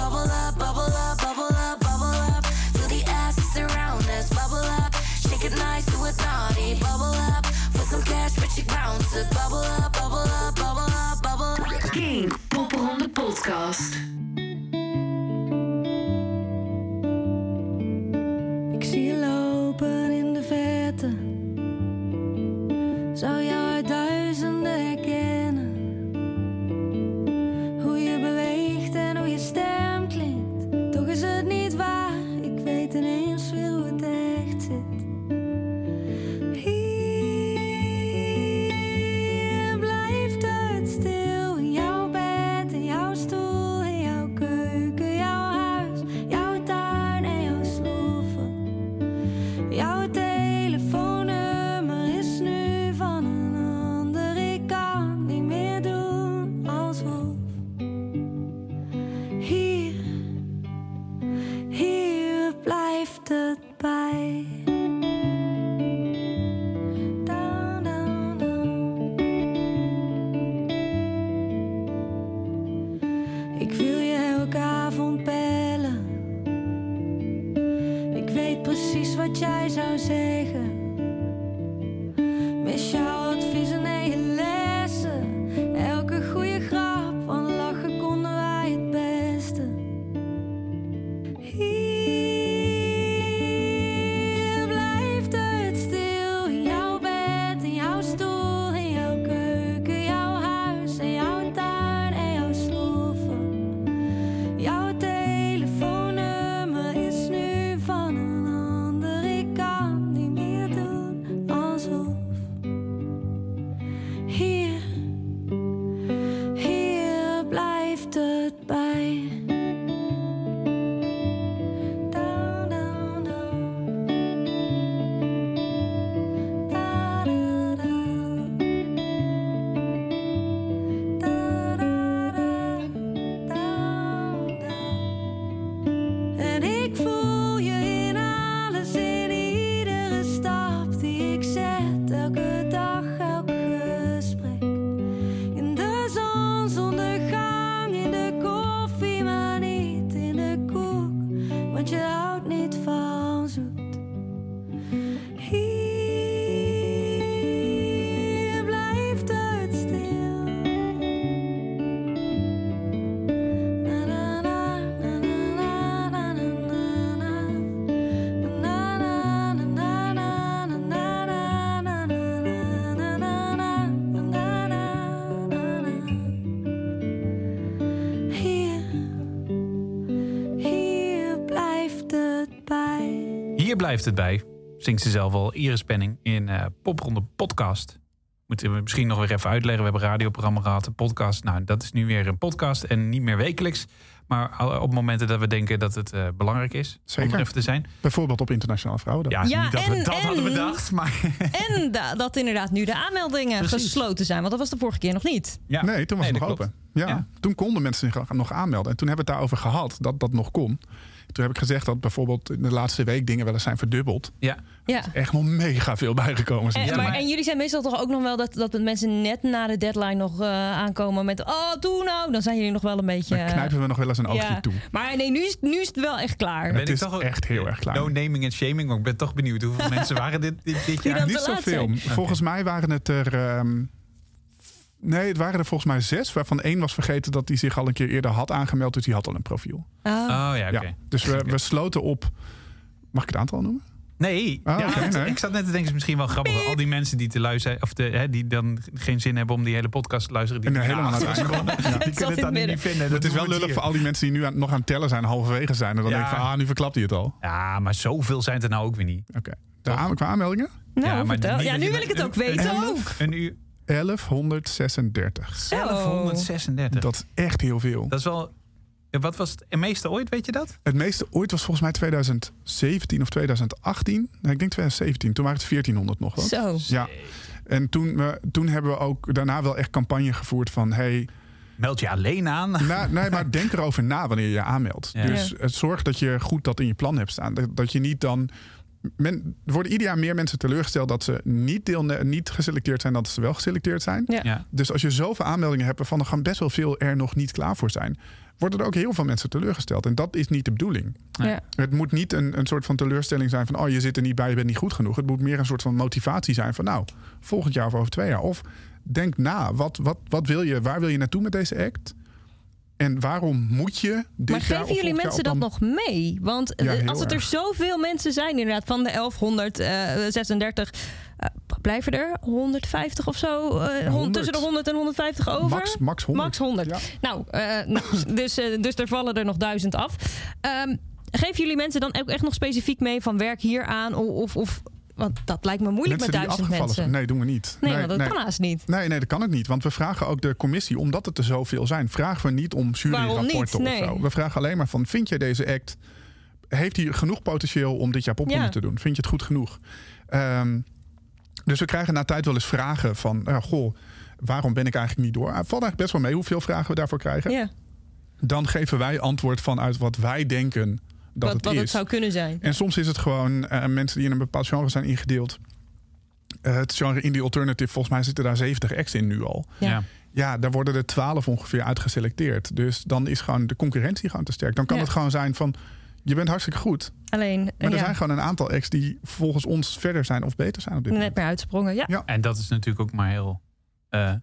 [SPEAKER 3] blijft het bij. Zingt ze zelf al. Iris Penning in eh Popronde Podcast. Moeten we misschien nog weer even uitleggen. We hebben een radioprogramma gehad, een podcast. Nou, dat is nu weer een podcast en niet meer wekelijks. Maar op momenten dat we denken dat het eh, belangrijk is om
[SPEAKER 2] Zeker.
[SPEAKER 3] er even te zijn.
[SPEAKER 2] Bijvoorbeeld op Internationale Vrouwendag.
[SPEAKER 3] Ja,
[SPEAKER 4] Ja,
[SPEAKER 3] niet dat we
[SPEAKER 4] en-
[SPEAKER 3] dat hadden
[SPEAKER 4] en-
[SPEAKER 3] bedacht, maar... [LAUGHS]
[SPEAKER 4] En da- dat inderdaad nu de aanmeldingen
[SPEAKER 3] Precies.
[SPEAKER 4] gesloten zijn. Want dat was de vorige keer nog niet.
[SPEAKER 3] Ja.
[SPEAKER 2] Nee, toen was
[SPEAKER 3] Nee,
[SPEAKER 2] het nog open. Ja,
[SPEAKER 3] Ja.
[SPEAKER 2] Toen konden mensen zich nog aanmelden. En toen hebben we het daarover gehad dat dat nog kon. Toen heb ik gezegd dat bijvoorbeeld in de laatste week dingen wel eens zijn verdubbeld.
[SPEAKER 3] Ja.
[SPEAKER 4] Ja.
[SPEAKER 2] Echt nog mega veel bijgekomen.
[SPEAKER 4] En,
[SPEAKER 2] sinds
[SPEAKER 4] maar, en jullie zijn meestal toch ook nog wel dat, dat mensen net na de deadline nog eh, aankomen met... Oh, doe nou. Dan zijn jullie nog wel een beetje...
[SPEAKER 2] Dan knijpen we nog wel eens een oogje
[SPEAKER 4] ja.
[SPEAKER 2] toe.
[SPEAKER 4] Maar nee, nu is, nu is het wel echt klaar.
[SPEAKER 3] Ben
[SPEAKER 2] Het
[SPEAKER 3] ik
[SPEAKER 2] is
[SPEAKER 3] toch
[SPEAKER 2] echt heel erg klein.
[SPEAKER 3] No naming and shaming, maar ik ben toch benieuwd hoeveel [LAUGHS] mensen waren dit, dit, dit jaar.
[SPEAKER 2] Niet zoveel. Volgens mij waren het er. ehm, nee, het waren er volgens mij zes. Waarvan één was vergeten dat hij zich al een keer eerder had aangemeld. Dus die had al een profiel.
[SPEAKER 4] Oh.
[SPEAKER 3] Oh ja, oké.
[SPEAKER 2] Ja. Dus we, we sloten op. Mag ik het aantal noemen?
[SPEAKER 3] Nee, ja, het-
[SPEAKER 2] nee.
[SPEAKER 3] ik zat net te denken, het is misschien wel grappig. Al die mensen die te luisteren, of de, hè, die dan geen zin hebben om die hele podcast te luisteren. Die
[SPEAKER 2] En er helemaal einde. [LAUGHS] Ja.
[SPEAKER 3] Die kunnen
[SPEAKER 4] het
[SPEAKER 3] dan niet vinden.
[SPEAKER 2] Het is wel lullig
[SPEAKER 3] hier.
[SPEAKER 2] voor al die mensen die nu aan, nog aan het tellen zijn, halverwege zijn. En dan
[SPEAKER 3] Ja.
[SPEAKER 2] denk ik van, ah, nu verklapt hij het al.
[SPEAKER 3] Ja, maar zoveel zijn het er nou ook weer niet.
[SPEAKER 2] Oké. Aan, qua aanmeldingen?
[SPEAKER 4] Nou,
[SPEAKER 3] Ja, maar
[SPEAKER 4] vertel.
[SPEAKER 3] niet
[SPEAKER 4] Ja, nu wil ik het ook weten.
[SPEAKER 3] Een uur
[SPEAKER 2] 1136.
[SPEAKER 4] Zo.
[SPEAKER 3] 1136.
[SPEAKER 2] Dat is echt heel veel.
[SPEAKER 3] Dat is wel... Wat was het meeste ooit, weet je dat?
[SPEAKER 2] Het meeste ooit was volgens mij 2017 of 2018. Nee, ik denk 2017. Toen waren het 1400 nog wat.
[SPEAKER 4] Zo.
[SPEAKER 2] Ja. En toen, we, toen hebben we ook daarna wel echt campagne gevoerd van... Hey,
[SPEAKER 3] Meld je alleen aan.
[SPEAKER 2] na, nee, maar [LAUGHS] denk erover na wanneer je je aanmeldt.
[SPEAKER 3] Ja.
[SPEAKER 2] Dus
[SPEAKER 4] Ja.
[SPEAKER 2] het zorg dat je goed dat in je plan hebt staan. Dat, dat je niet dan... Men, er worden ieder jaar meer mensen teleurgesteld dat ze niet, deelne- niet geselecteerd zijn... dan dat ze wel geselecteerd zijn.
[SPEAKER 4] Ja.
[SPEAKER 3] Ja.
[SPEAKER 2] Dus als je zoveel aanmeldingen hebt... waarvan er gewoon best wel veel er nog niet klaar voor zijn... worden er ook heel veel mensen teleurgesteld. En dat is niet de bedoeling.
[SPEAKER 4] Ja.
[SPEAKER 2] Het moet niet een, een soort van teleurstelling zijn van... oh, je zit er niet bij, je bent niet goed genoeg. Het moet meer een soort van motivatie zijn van... nou, volgend jaar of over twee jaar. Of denk na, wat, wat, wat wil je, waar wil je naartoe met deze act? En waarom moet je dit
[SPEAKER 4] Maar geven jullie mensen dat
[SPEAKER 2] dan-
[SPEAKER 4] nog mee? Want
[SPEAKER 2] Ja,
[SPEAKER 4] eh, als het er zoveel mensen zijn, inderdaad, van de 1136, eh, blijven er 150 of zo. eh, hon-
[SPEAKER 2] 100.
[SPEAKER 4] tussen de 100 en 150 over.
[SPEAKER 2] Max, max 100.
[SPEAKER 4] Max 100.
[SPEAKER 2] Ja.
[SPEAKER 4] Nou, eh, [LAUGHS] nou, dus, eh, dus er vallen er nog duizend af. Ehm, geven jullie mensen dan ook echt nog specifiek mee van werk hier aan? Of, of want dat lijkt me moeilijk
[SPEAKER 2] Mensen
[SPEAKER 4] met duizend mensen.
[SPEAKER 2] zijn. Nee, doen we niet.
[SPEAKER 4] Nee, want dat
[SPEAKER 2] nee.
[SPEAKER 4] kan haast niet.
[SPEAKER 2] Nee, nee, dat kan ook niet. Want we vragen ook de commissie, omdat het er zoveel zijn, vragen we niet om juryrapporten
[SPEAKER 4] niet?
[SPEAKER 2] of
[SPEAKER 4] Nee.
[SPEAKER 2] zo. We vragen alleen maar van, vind jij deze act, heeft hij genoeg potentieel om dit jaar popronde
[SPEAKER 4] Ja.
[SPEAKER 2] te doen? Vind je het goed genoeg? Ehm, dus we krijgen na tijd wel eens vragen van, goh, waarom ben ik eigenlijk niet door? Ah, valt eigenlijk best wel mee hoeveel vragen we daarvoor krijgen.
[SPEAKER 4] Ja,
[SPEAKER 2] Dan geven wij antwoord vanuit wat wij denken dat
[SPEAKER 4] wat,
[SPEAKER 2] het
[SPEAKER 4] wat
[SPEAKER 2] is.
[SPEAKER 4] het zou kunnen zijn.
[SPEAKER 2] En soms is het gewoon eh, mensen die in een bepaald genre zijn ingedeeld. Eh, het genre indie alternative, volgens mij zitten daar 70 acts in nu al.
[SPEAKER 4] Ja.
[SPEAKER 3] Ja.
[SPEAKER 2] Ja, daar worden er 12 ongeveer uitgeselecteerd. Dus dan is gewoon de concurrentie gewoon te sterk. Dan kan
[SPEAKER 4] Ja.
[SPEAKER 2] het gewoon zijn van, je bent hartstikke goed.
[SPEAKER 4] Alleen,
[SPEAKER 2] Maar er
[SPEAKER 4] ja,
[SPEAKER 2] zijn gewoon een aantal acts die volgens ons verder zijn of beter zijn op dit
[SPEAKER 4] net
[SPEAKER 2] moment.
[SPEAKER 4] meer uitsprongen. Ja.
[SPEAKER 2] Ja.
[SPEAKER 3] En dat is natuurlijk ook maar heel eh,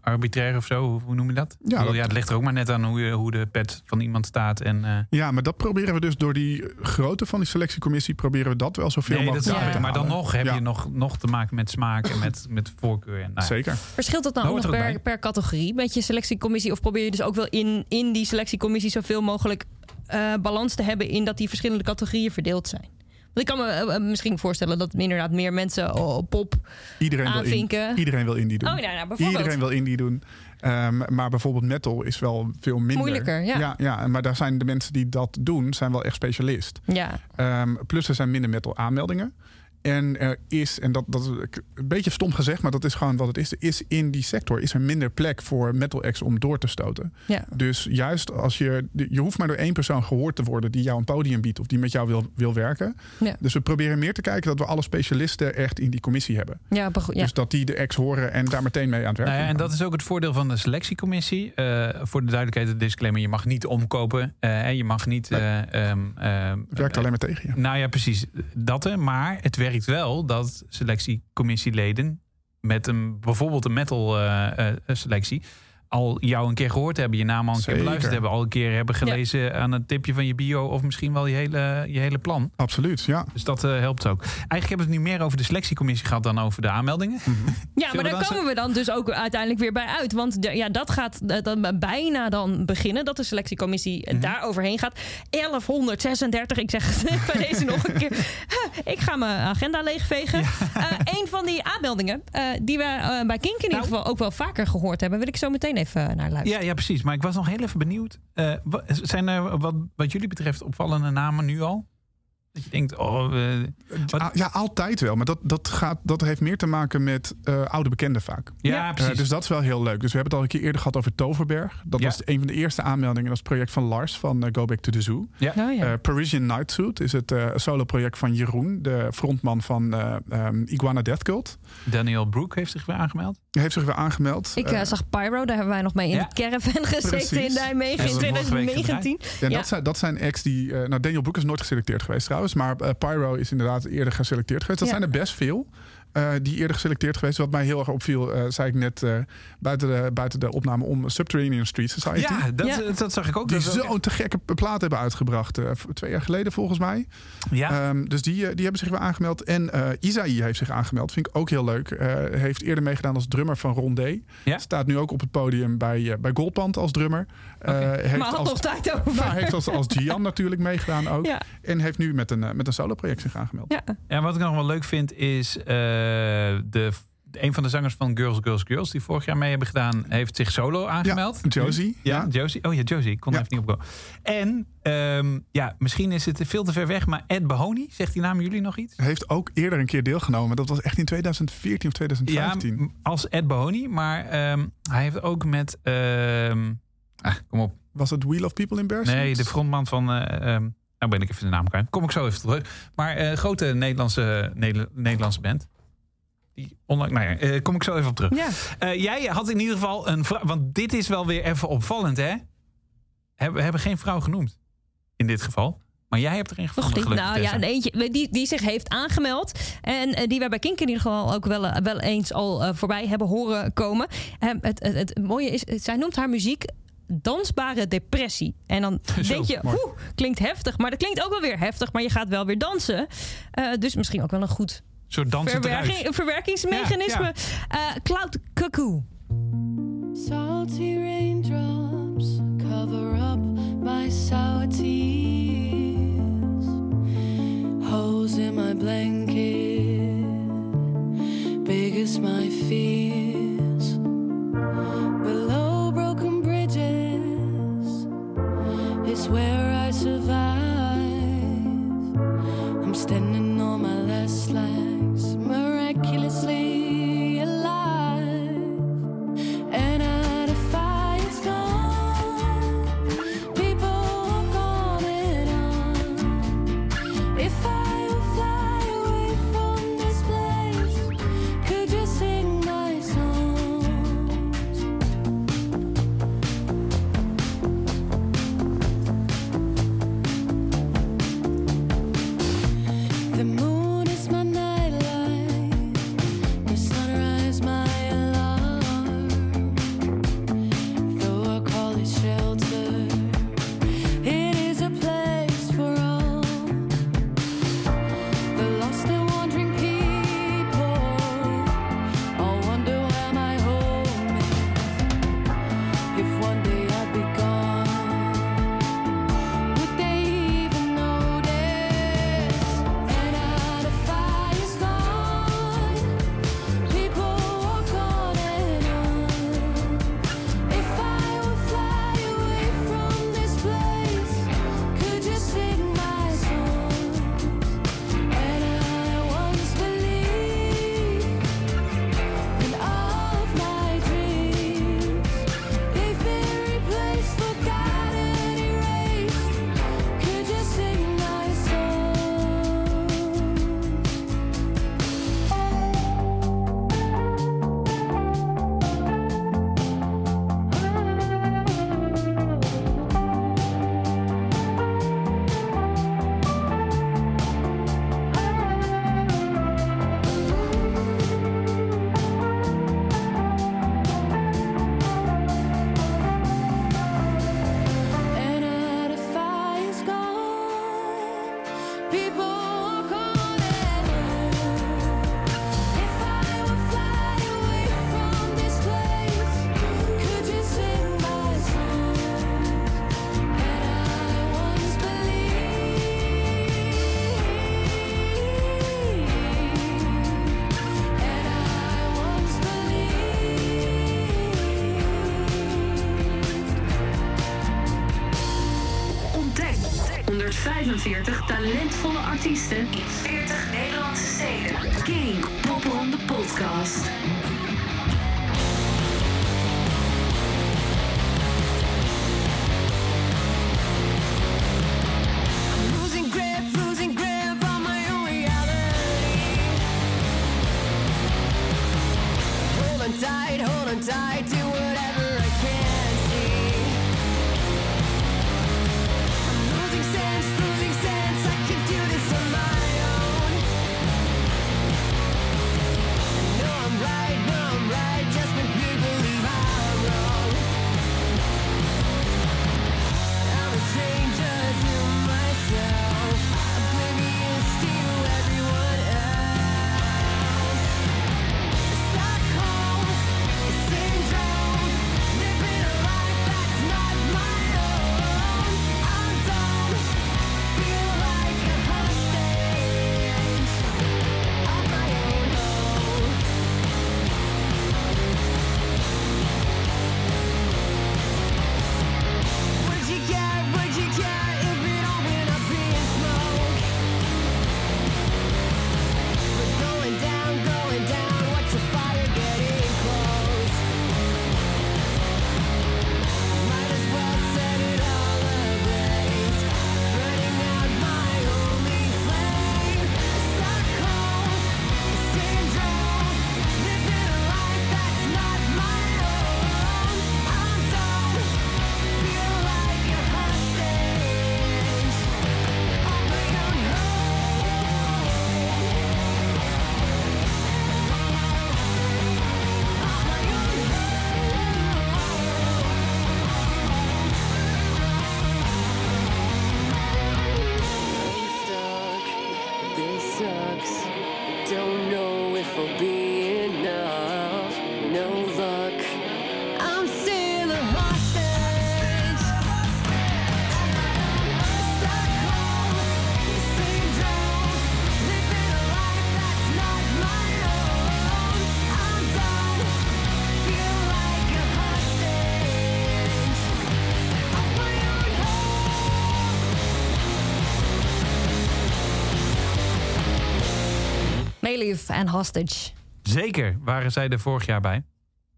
[SPEAKER 3] arbitrair of zo. Hoe, noem je dat?
[SPEAKER 2] Ja,
[SPEAKER 3] Ja,
[SPEAKER 2] dat-
[SPEAKER 3] ja, het ligt er ook maar net aan hoe, je, hoe de pet van iemand staat. En, eh,
[SPEAKER 2] Ja, maar dat proberen we dus door die grootte van die selectiecommissie... proberen we dat wel zoveel
[SPEAKER 3] nee, dat
[SPEAKER 2] mogelijk uit
[SPEAKER 3] ik.
[SPEAKER 2] te
[SPEAKER 3] Maar dan nog heb
[SPEAKER 2] Ja,
[SPEAKER 3] je nog, nog te maken met smaak en met, met voorkeur. En, nou, ja.
[SPEAKER 2] Zeker.
[SPEAKER 4] Verschilt dat dan
[SPEAKER 3] Dat
[SPEAKER 4] ook nog
[SPEAKER 3] er
[SPEAKER 4] per, per categorie met je selectiecommissie? Of probeer je dus ook wel in, in die selectiecommissie zoveel mogelijk eh, balans te hebben in dat die verschillende categorieën verdeeld zijn? Want ik kan me eh, eh, misschien voorstellen dat inderdaad meer mensen op pop.
[SPEAKER 2] Iedereen wil, in, iedereen wil indie doen.
[SPEAKER 4] Oh, nou, nou, bijvoorbeeld.
[SPEAKER 2] Iedereen wil indie doen. Ehm, maar bijvoorbeeld metal is wel veel minder.
[SPEAKER 4] Moeilijker, ja.
[SPEAKER 2] ja. Ja, maar daar zijn de mensen die dat doen, zijn wel echt specialist.
[SPEAKER 4] Ja,
[SPEAKER 2] Ehm, plus er zijn minder metal aanmeldingen. En er is, en dat, dat is een beetje stom gezegd, maar dat is gewoon wat het is. Er is in die sector is er minder plek voor metal acts om door te stoten.
[SPEAKER 4] ja.
[SPEAKER 2] Dus juist als je. Je hoeft maar door één persoon gehoord te worden die jou een podium biedt of die met jou wil, wil werken.
[SPEAKER 4] Ja.
[SPEAKER 2] Dus we proberen meer te kijken dat we alle specialisten echt in die commissie hebben.
[SPEAKER 4] Ja.
[SPEAKER 2] Dus dat die de ex horen en daar meteen mee aan het werk
[SPEAKER 3] Nou ja, en dat is ook het voordeel van de selectiecommissie. Eh, voor de duidelijkheid, de disclaimer: je mag niet omkopen. eh, en je mag niet.
[SPEAKER 2] Nee.
[SPEAKER 3] eh, ehm, ehm,
[SPEAKER 2] Het werkt alleen maar tegen je.
[SPEAKER 3] Nou ja, precies. Dat hè. Maar het werkt wel dat selectiecommissieleden met een bijvoorbeeld een metal eh, eh, selectie al jou een keer gehoord hebben, je naam al een
[SPEAKER 2] Zeker.
[SPEAKER 3] keer beluisterd hebben, al een keer hebben gelezen aan het tipje van je bio of misschien wel je hele, je hele plan.
[SPEAKER 2] Absoluut, ja.
[SPEAKER 3] Dus dat eh, helpt ook. Eigenlijk hebben we het nu meer over de selectiecommissie gehad dan over de aanmeldingen.
[SPEAKER 4] Ja,
[SPEAKER 3] we
[SPEAKER 4] maar daar
[SPEAKER 3] dan
[SPEAKER 4] komen we dan dus ook uiteindelijk weer bij uit. Want de- ja, dat gaat eh, dan bijna dan beginnen. Dat de selectiecommissie
[SPEAKER 3] Mhm.
[SPEAKER 4] daar overheen gaat. 1136, ik zeg het [LAUGHS] bij deze nog een keer. Huh, Ik ga mijn agenda leegvegen. Eh, een van die aanmeldingen eh, die we bij Kink in ieder
[SPEAKER 3] Nou.
[SPEAKER 4] geval ook wel vaker gehoord hebben... wil ik zo meteen even naar luisteren.
[SPEAKER 3] Ja, ja, precies. Maar ik was nog heel even benieuwd. Eh, wa- zijn er wat, wat jullie betreft opvallende namen nu al? Dat je denkt, oh, eh, Wat-
[SPEAKER 2] Ja, altijd wel. Maar dat, dat, gaat, dat heeft meer te maken met eh, oude bekenden vaak.
[SPEAKER 3] ja, precies.
[SPEAKER 2] dus dat is wel heel leuk. Dus we hebben het al een keer eerder gehad over Toverberg. Dat
[SPEAKER 3] Ja.
[SPEAKER 2] was een van de eerste aanmeldingen. Dat is het project van Lars van Go Back to the Zoo.
[SPEAKER 4] Oh, ja.
[SPEAKER 2] Eh, Parisian Night Suit is het eh solo-project van Jeroen, de frontman van eh, ehm, Iguana Death Cult.
[SPEAKER 3] Daniel Brook heeft zich weer aangemeld.
[SPEAKER 2] Hij heeft zich weer aangemeld.
[SPEAKER 4] Ik eh,
[SPEAKER 2] Eh,
[SPEAKER 4] zag Pyro, daar hebben wij nog mee in
[SPEAKER 3] Ja.
[SPEAKER 4] de caravan gezeten
[SPEAKER 2] Precies.
[SPEAKER 4] in Nijmegen in
[SPEAKER 3] Hebben we vorige week
[SPEAKER 4] 2019.
[SPEAKER 2] en
[SPEAKER 4] ja.
[SPEAKER 2] dat, zijn, dat zijn acts die... eh, nou, Daniel Broek is nooit geselecteerd geweest trouwens. Maar Pyro is inderdaad eerder geselecteerd geweest. Dat
[SPEAKER 4] Ja.
[SPEAKER 2] zijn er best veel. Eh, die eerder geselecteerd geweest. Wat mij heel erg opviel, eh, zei ik net eh, buiten, de, buiten de opname om Subterranean Street Society.
[SPEAKER 3] Ja, dat,
[SPEAKER 4] Ja.
[SPEAKER 3] dat zag ik ook.
[SPEAKER 2] Die
[SPEAKER 3] ook
[SPEAKER 2] zo'n te gekke plaat hebben uitgebracht. eh, twee jaar geleden volgens mij.
[SPEAKER 3] Ja,
[SPEAKER 2] Ehm, dus die, die hebben zich weer aangemeld. En eh Isaïe heeft zich aangemeld. Vind ik ook heel leuk. Eh, heeft eerder meegedaan als drummer van Rondé.
[SPEAKER 3] Ja.
[SPEAKER 2] Staat nu ook op het podium bij, bij Goldband als drummer. Eh, heeft
[SPEAKER 4] Maar had
[SPEAKER 2] als,
[SPEAKER 4] nog tijd over.
[SPEAKER 2] nou, heeft als, als Gian [LAUGHS] natuurlijk meegedaan ook.
[SPEAKER 4] Ja.
[SPEAKER 2] En heeft nu met een, met een solo-project zich aangemeld.
[SPEAKER 4] Ja.
[SPEAKER 3] Ja, wat ik nog wel leuk vind is eh, de, een van de zangers van Girls, Girls, Girls die vorig jaar mee hebben gedaan, heeft zich solo aangemeld.
[SPEAKER 2] Ja, Josie.
[SPEAKER 3] Ja,
[SPEAKER 2] Ja.
[SPEAKER 3] Josie. Oh ja, Josie. Ik kon
[SPEAKER 2] Ja.
[SPEAKER 3] even niet opkomen. En ehm, ja, misschien is het veel te ver weg, maar Ed Bahoni, zegt die naam jullie nog iets?
[SPEAKER 2] Heeft ook eerder een keer deelgenomen. Dat was echt in 2014 of
[SPEAKER 3] Ja,
[SPEAKER 2] 2015.
[SPEAKER 3] m- als Ed Bahoni, maar ehm, hij heeft ook met, ehm, ah, kom op,
[SPEAKER 2] Was het Wheel of People in Bears?
[SPEAKER 3] nee, de frontman van, eh, nou ben ik even de naam kwijt. Kom ik zo even terug. Maar eh grote Nederlandse, Neder- Nederlandse band. Die onlangs, nou ja, eh, kom ik zo even op terug.
[SPEAKER 4] Ja.
[SPEAKER 3] Eh, jij had in ieder geval een vrouw. Want dit is wel weer even opvallend, hè? We hebben geen vrouw genoemd. In dit geval. Maar jij hebt er een gevonden.
[SPEAKER 4] Nog niet.
[SPEAKER 3] gelukkig,
[SPEAKER 4] Nou ja, een eentje die, die zich heeft aangemeld. En eh, die wij bij Kink in ieder geval ook wel, wel eens al voorbij hebben horen komen. Het, het, het mooie is, zij noemt haar muziek dansbare depressie. En dan [LAUGHS] denk je, oeh, klinkt heftig. Maar dat klinkt ook wel weer heftig. Maar je gaat wel weer dansen. Dus misschien ook wel een goed
[SPEAKER 3] soort dansen
[SPEAKER 4] Verwerking, Verwerkingsmechanisme. Ja, eh, Cloud Cuckoo.
[SPEAKER 8] Salty raindrops cover up my sour tears. Holes in my blanket, big as my
[SPEAKER 1] fear. 40 talentvolle artiesten in 40 Nederlandse steden. King the Podcast.
[SPEAKER 4] Meelief en Hostage.
[SPEAKER 3] Zeker. Waren zij er vorig jaar bij?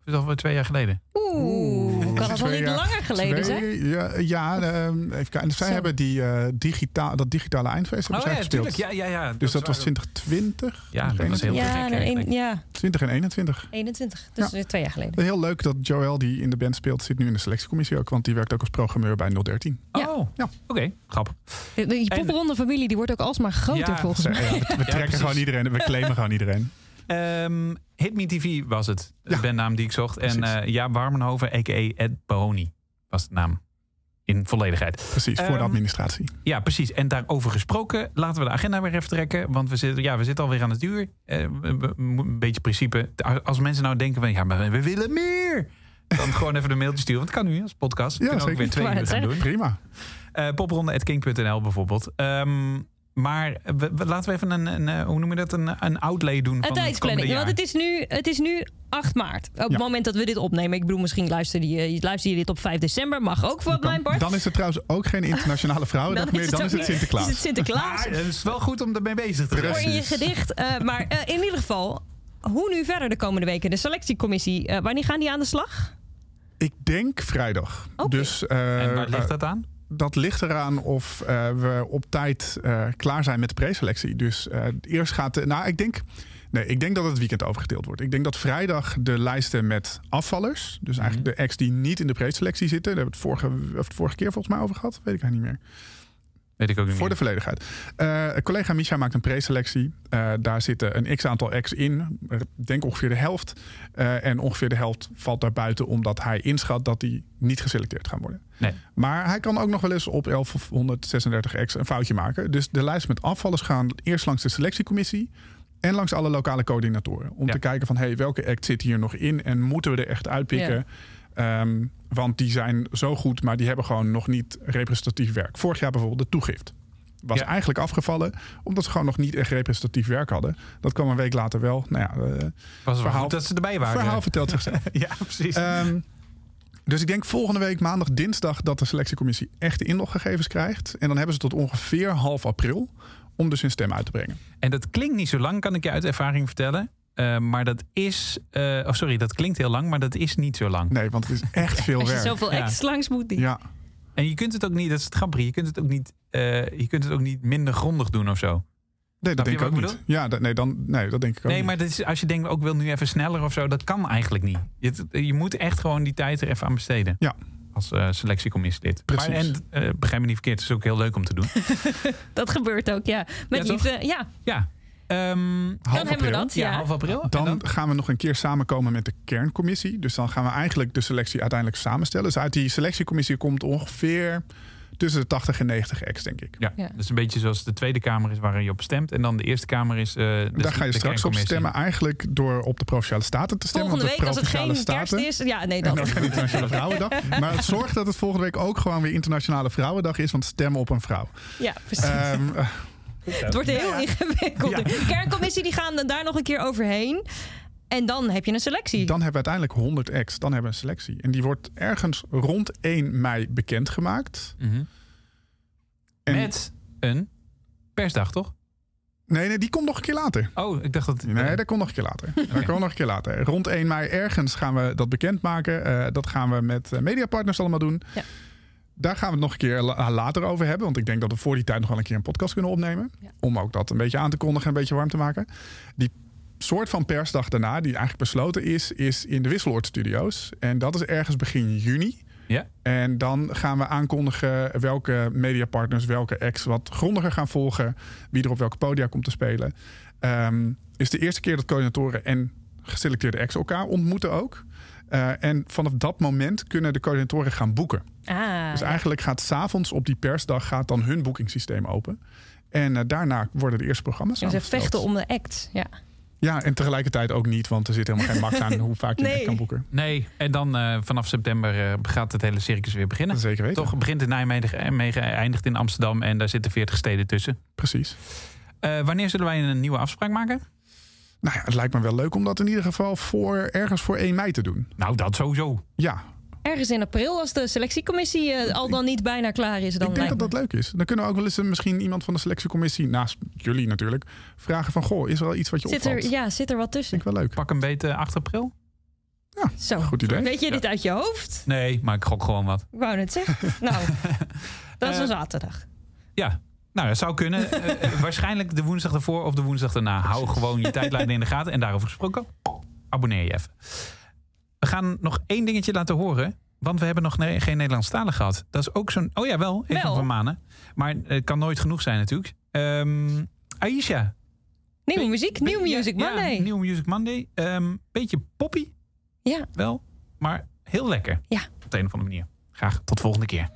[SPEAKER 3] Is dat alweer twee jaar geleden?
[SPEAKER 4] Oeh, kan dat wel niet langer geleden zijn?
[SPEAKER 2] twee- Ja, ja ehm, even kijken. Zij
[SPEAKER 4] Zo.
[SPEAKER 2] hebben die, eh, digitaal, dat digitale eindfeest hebben
[SPEAKER 3] Oh
[SPEAKER 2] zij
[SPEAKER 3] ja,
[SPEAKER 2] gespeeld.
[SPEAKER 3] tuurlijk. Ja, ja, ja.
[SPEAKER 2] Dus dat was
[SPEAKER 3] waren-
[SPEAKER 2] 2020?
[SPEAKER 3] Ja, dat was heel
[SPEAKER 4] Ja,
[SPEAKER 3] gek
[SPEAKER 4] een- ja,
[SPEAKER 2] 20 en 21.
[SPEAKER 4] 21. Dus weer twee jaar geleden.
[SPEAKER 2] Heel leuk dat Joël, die in de band speelt, zit nu in de selectiecommissie ook. Want die werkt ook als programmeur bij 013.
[SPEAKER 4] Ja.
[SPEAKER 3] Oh,
[SPEAKER 2] Ja.
[SPEAKER 3] oké. Grappig.
[SPEAKER 4] Die die popronde familie die wordt ook alsmaar groter
[SPEAKER 3] Ja,
[SPEAKER 4] volgens
[SPEAKER 2] Ja,
[SPEAKER 4] mij.
[SPEAKER 2] we, we trekken
[SPEAKER 3] precies.
[SPEAKER 2] gewoon iedereen. We claimen gewoon iedereen.
[SPEAKER 3] Ehm Hit Me TV was het. De bandnaam die ik zocht. En
[SPEAKER 2] Precies.
[SPEAKER 3] eh ja, Warmenhoven, a.k.a. Ed Bahoni was de naam. In volledigheid.
[SPEAKER 2] Precies, voor de
[SPEAKER 3] Ehm,
[SPEAKER 2] administratie.
[SPEAKER 3] Ja, precies. En daarover gesproken, laten we de agenda weer even trekken. Want we zitten, ja, we zitten alweer aan het uur. Eh, een beetje principe. Als mensen nou denken van, ja, maar we willen meer. Dan gewoon even een mailtje sturen. Want het kan nu als podcast. We
[SPEAKER 2] Ja,
[SPEAKER 3] kunnen ook
[SPEAKER 2] zeker.
[SPEAKER 3] weer twee uur gaan doen.
[SPEAKER 2] Prima.
[SPEAKER 3] Eh popronde.king.nl bijvoorbeeld. Ehm, maar we- we- laten we even een, een, eh, hoe noem je dat, een, een outlay doen van
[SPEAKER 4] Een tijdsplanning. Want het is, nu, het is nu 8 maart. Op het moment dat we dit opnemen. Ik bedoel, misschien luister je, luister je dit op 5 december. Mag ook voor mijn part.
[SPEAKER 2] Dan is het trouwens ook geen internationale vrouwendag [LAUGHS] meer. Dan is het Sinterklaas.
[SPEAKER 4] Is het Sinterklaas.
[SPEAKER 3] Maar het is wel goed om ermee bezig te zijn.
[SPEAKER 4] Voor in je gedicht. Eh, maar eh, in ieder geval, hoe nu verder de komende weken? De selectiecommissie, eh, wanneer gaan die aan de slag?
[SPEAKER 2] Ik denk vrijdag.
[SPEAKER 4] Oké.
[SPEAKER 2] Dus eh,
[SPEAKER 3] En waar ligt dat aan?
[SPEAKER 2] Dat ligt eraan of eh, we op tijd eh, klaar zijn met de preselectie. Dus eh, eerst gaat. de- nou, ik denk. Nee, ik denk dat het weekend overgedeeld wordt. Ik denk dat vrijdag de lijsten met afvallers. Dus eigenlijk de ex die niet in de preselectie zitten. Daar hebben we het vorige, of het vorige keer volgens mij over gehad. Weet ik eigenlijk niet meer.
[SPEAKER 3] Weet ik ook niet
[SPEAKER 2] Voor de volledigheid. Eh, collega Misha maakt een preselectie. Eh, daar zitten een x-aantal ex in. Ik denk ongeveer de helft. Eh, en ongeveer de helft valt daar buiten... omdat hij inschat dat die niet geselecteerd gaan worden.
[SPEAKER 3] Nee.
[SPEAKER 2] Maar hij kan ook nog wel eens op 1136 ex een foutje maken. Dus de lijst met afvallers gaan eerst langs de selectiecommissie... en langs alle lokale coördinatoren. Om
[SPEAKER 3] Ja.
[SPEAKER 2] te kijken van hey, welke act zit hier nog in... en moeten we er echt uitpikken... Ehm, want die zijn zo goed, maar die hebben gewoon nog niet representatief werk. Vorig jaar bijvoorbeeld de toegift. Was
[SPEAKER 3] Ja.
[SPEAKER 2] eigenlijk afgevallen omdat ze gewoon nog niet echt representatief werk hadden. Dat kwam een week later wel. Nou ja, eh,
[SPEAKER 3] Was
[SPEAKER 2] verhaal-
[SPEAKER 3] dat ze erbij waren.
[SPEAKER 2] verhaal vertelt zichzelf. [LAUGHS]
[SPEAKER 3] ja, precies.
[SPEAKER 2] Ehm, dus ik denk volgende week maandag, dinsdag dat de selectiecommissie echt de inloggegevens krijgt. En dan hebben ze tot ongeveer half april om dus hun stem uit te brengen.
[SPEAKER 3] En dat klinkt niet zo lang, kan ik je uit ervaring vertellen. Eh, maar dat is. eh, oh, sorry, dat klinkt heel lang, maar dat is niet zo lang.
[SPEAKER 2] Nee, want het is echt veel
[SPEAKER 4] Als je
[SPEAKER 2] werk.
[SPEAKER 4] zoveel
[SPEAKER 3] Ja.
[SPEAKER 4] ex langs moet. die-
[SPEAKER 2] Ja,
[SPEAKER 3] En je kunt het ook niet, dat is het grappige, je kunt het ook niet, eh, je kunt het ook niet minder grondig doen of zo.
[SPEAKER 2] nee, dat denk ik ook niet. Ja, dat, nee, dan, nee, dat denk ik ook
[SPEAKER 3] Nee,
[SPEAKER 2] niet.
[SPEAKER 3] maar dat is, als je denkt, ook wil nu even sneller of zo, dat kan eigenlijk niet. Je, je moet echt gewoon die tijd er even aan besteden.
[SPEAKER 2] Ja.
[SPEAKER 3] Als eh selectiecommissielid.
[SPEAKER 2] Precies.
[SPEAKER 3] Maar, en begrijp me niet verkeerd, het is ook heel leuk om te doen. [LAUGHS]
[SPEAKER 4] Dat gebeurt ook, ja. Met
[SPEAKER 3] Ja,
[SPEAKER 4] liefde, ja.
[SPEAKER 3] ja. Ehm,
[SPEAKER 2] Half
[SPEAKER 4] Dan hebben we
[SPEAKER 2] april.
[SPEAKER 4] dat.
[SPEAKER 3] ja,
[SPEAKER 4] Ja.
[SPEAKER 3] half april. En
[SPEAKER 2] Dan, gaan we nog een keer samenkomen met de kerncommissie. Dus dan gaan we eigenlijk de selectie uiteindelijk samenstellen. Dus uit die selectiecommissie komt ongeveer tussen de 80 en 90 ex, denk ik.
[SPEAKER 3] Ja,
[SPEAKER 4] Ja.
[SPEAKER 3] dat is een beetje zoals de Tweede Kamer is waar je op stemt. En dan de Eerste Kamer is. eh, de-
[SPEAKER 2] Daar ga je
[SPEAKER 3] de
[SPEAKER 2] straks op stemmen. Eigenlijk door op de Provinciale Staten te stemmen.
[SPEAKER 4] Volgende
[SPEAKER 2] want
[SPEAKER 4] week,
[SPEAKER 2] de
[SPEAKER 4] als het geen
[SPEAKER 2] Provinciale
[SPEAKER 4] kerst
[SPEAKER 2] Staten-
[SPEAKER 4] is. Ja, nee,
[SPEAKER 2] dan geen Internationale Vrouwendag. [LAUGHS] Maar het zorgt dat het volgende week ook gewoon weer Internationale Vrouwendag is. Want stemmen op een vrouw.
[SPEAKER 4] Ja, precies.
[SPEAKER 2] Ehm, eh,
[SPEAKER 4] het wordt heel ingewikkeld.
[SPEAKER 2] Ja.
[SPEAKER 4] De kerncommissie die gaan daar nog een keer overheen. En dan heb je een selectie.
[SPEAKER 2] dan hebben we uiteindelijk 100 ex. Dan hebben we een selectie. En die wordt ergens rond 1 mei bekendgemaakt.
[SPEAKER 3] Mhm.
[SPEAKER 2] En,
[SPEAKER 3] Met een persdag, toch?
[SPEAKER 2] Nee, nee, die komt nog een keer later.
[SPEAKER 3] Oh, ik dacht dat.
[SPEAKER 2] Nee, dat komt nog een keer later. [LAUGHS] Dat komt nog een keer later. Rond 1 mei ergens gaan we dat bekendmaken. Eh dat gaan we met eh, mediapartners allemaal doen.
[SPEAKER 4] Ja.
[SPEAKER 2] Daar gaan we het nog een keer la- later over hebben. Want ik denk dat we voor die tijd nog wel een keer een podcast kunnen opnemen.
[SPEAKER 4] Ja.
[SPEAKER 2] Om ook dat een beetje aan te kondigen en een beetje warm te maken. Die soort van persdag daarna, die eigenlijk besloten is, is in de Wisseloord Studios. En dat is ergens begin juni.
[SPEAKER 3] Ja.
[SPEAKER 2] En dan gaan we aankondigen welke mediapartners, welke ex wat grondiger gaan volgen. Wie er op welke podia komt te spelen. Ehm is de eerste keer dat coördinatoren en geselecteerde ex elkaar ontmoeten ook. Eh, en vanaf dat moment kunnen de coördinatoren gaan boeken.
[SPEAKER 4] Ah,
[SPEAKER 2] Dus
[SPEAKER 4] ja.
[SPEAKER 2] eigenlijk gaat s'avonds op die persdag gaat dan hun boekingssysteem open. En eh, daarna worden de eerste programma's
[SPEAKER 4] Ja, ze vechten om de act. Ja.
[SPEAKER 2] Ja, en tegelijkertijd ook niet, want er zit helemaal geen max aan hoe vaak je
[SPEAKER 4] Nee.
[SPEAKER 2] kan boeken.
[SPEAKER 5] Nee, en dan eh, vanaf september eh, gaat het hele circus weer beginnen.
[SPEAKER 2] Zeker weten.
[SPEAKER 5] Toch begint in Nijmegen, en eindigt in Amsterdam en daar zitten 40 steden tussen.
[SPEAKER 2] Precies.
[SPEAKER 5] Eh, wanneer zullen wij een nieuwe afspraak maken?
[SPEAKER 2] Nou ja, het lijkt me wel leuk om dat in ieder geval voor, ergens voor 1 mei te doen.
[SPEAKER 5] Nou, dat sowieso.
[SPEAKER 2] Ja,
[SPEAKER 4] Ergens in april, als de selectiecommissie eh, al dan niet bijna klaar is. Dan
[SPEAKER 2] ik denk dat dat leuk is. Dan kunnen we ook wel eens eh, misschien iemand van de selectiecommissie, naast jullie natuurlijk, vragen van, goh, is er wel iets wat je
[SPEAKER 4] zit
[SPEAKER 2] opvalt?
[SPEAKER 4] er, ja, zit er wat tussen.
[SPEAKER 2] Vind ik wel leuk.
[SPEAKER 5] Pak een beetje 8 april?
[SPEAKER 4] Zo.
[SPEAKER 2] Goed idee.
[SPEAKER 4] Weet je dit uit je hoofd?
[SPEAKER 5] Nee, maar ik gok gewoon wat.
[SPEAKER 4] Ik wou net zeggen. nou, [LAUGHS] dat is een
[SPEAKER 5] Eh,
[SPEAKER 4] zaterdag.
[SPEAKER 5] Ja, nou, dat zou kunnen. [LAUGHS] Eh, eh, waarschijnlijk de woensdag ervoor of de woensdag daarna. Hou gewoon je tijdlijn in de gaten. En daarover gesproken, abonneer je even. We gaan nog één dingetje laten horen. Want we hebben nog ne- geen Nederlandstalig gehad. Dat is ook zo'n... Oh ja, wel. Even
[SPEAKER 4] Wel.
[SPEAKER 5] van Manen. Maar het kan nooit genoeg zijn natuurlijk. Ehm Aisha.
[SPEAKER 4] Nieuwe muziek, New Music Monday.
[SPEAKER 5] Ja, New Music Monday. Beetje poppy
[SPEAKER 4] Ja.
[SPEAKER 5] wel. Maar heel lekker.
[SPEAKER 4] Ja.
[SPEAKER 5] Op de een of andere manier. Graag tot volgende keer.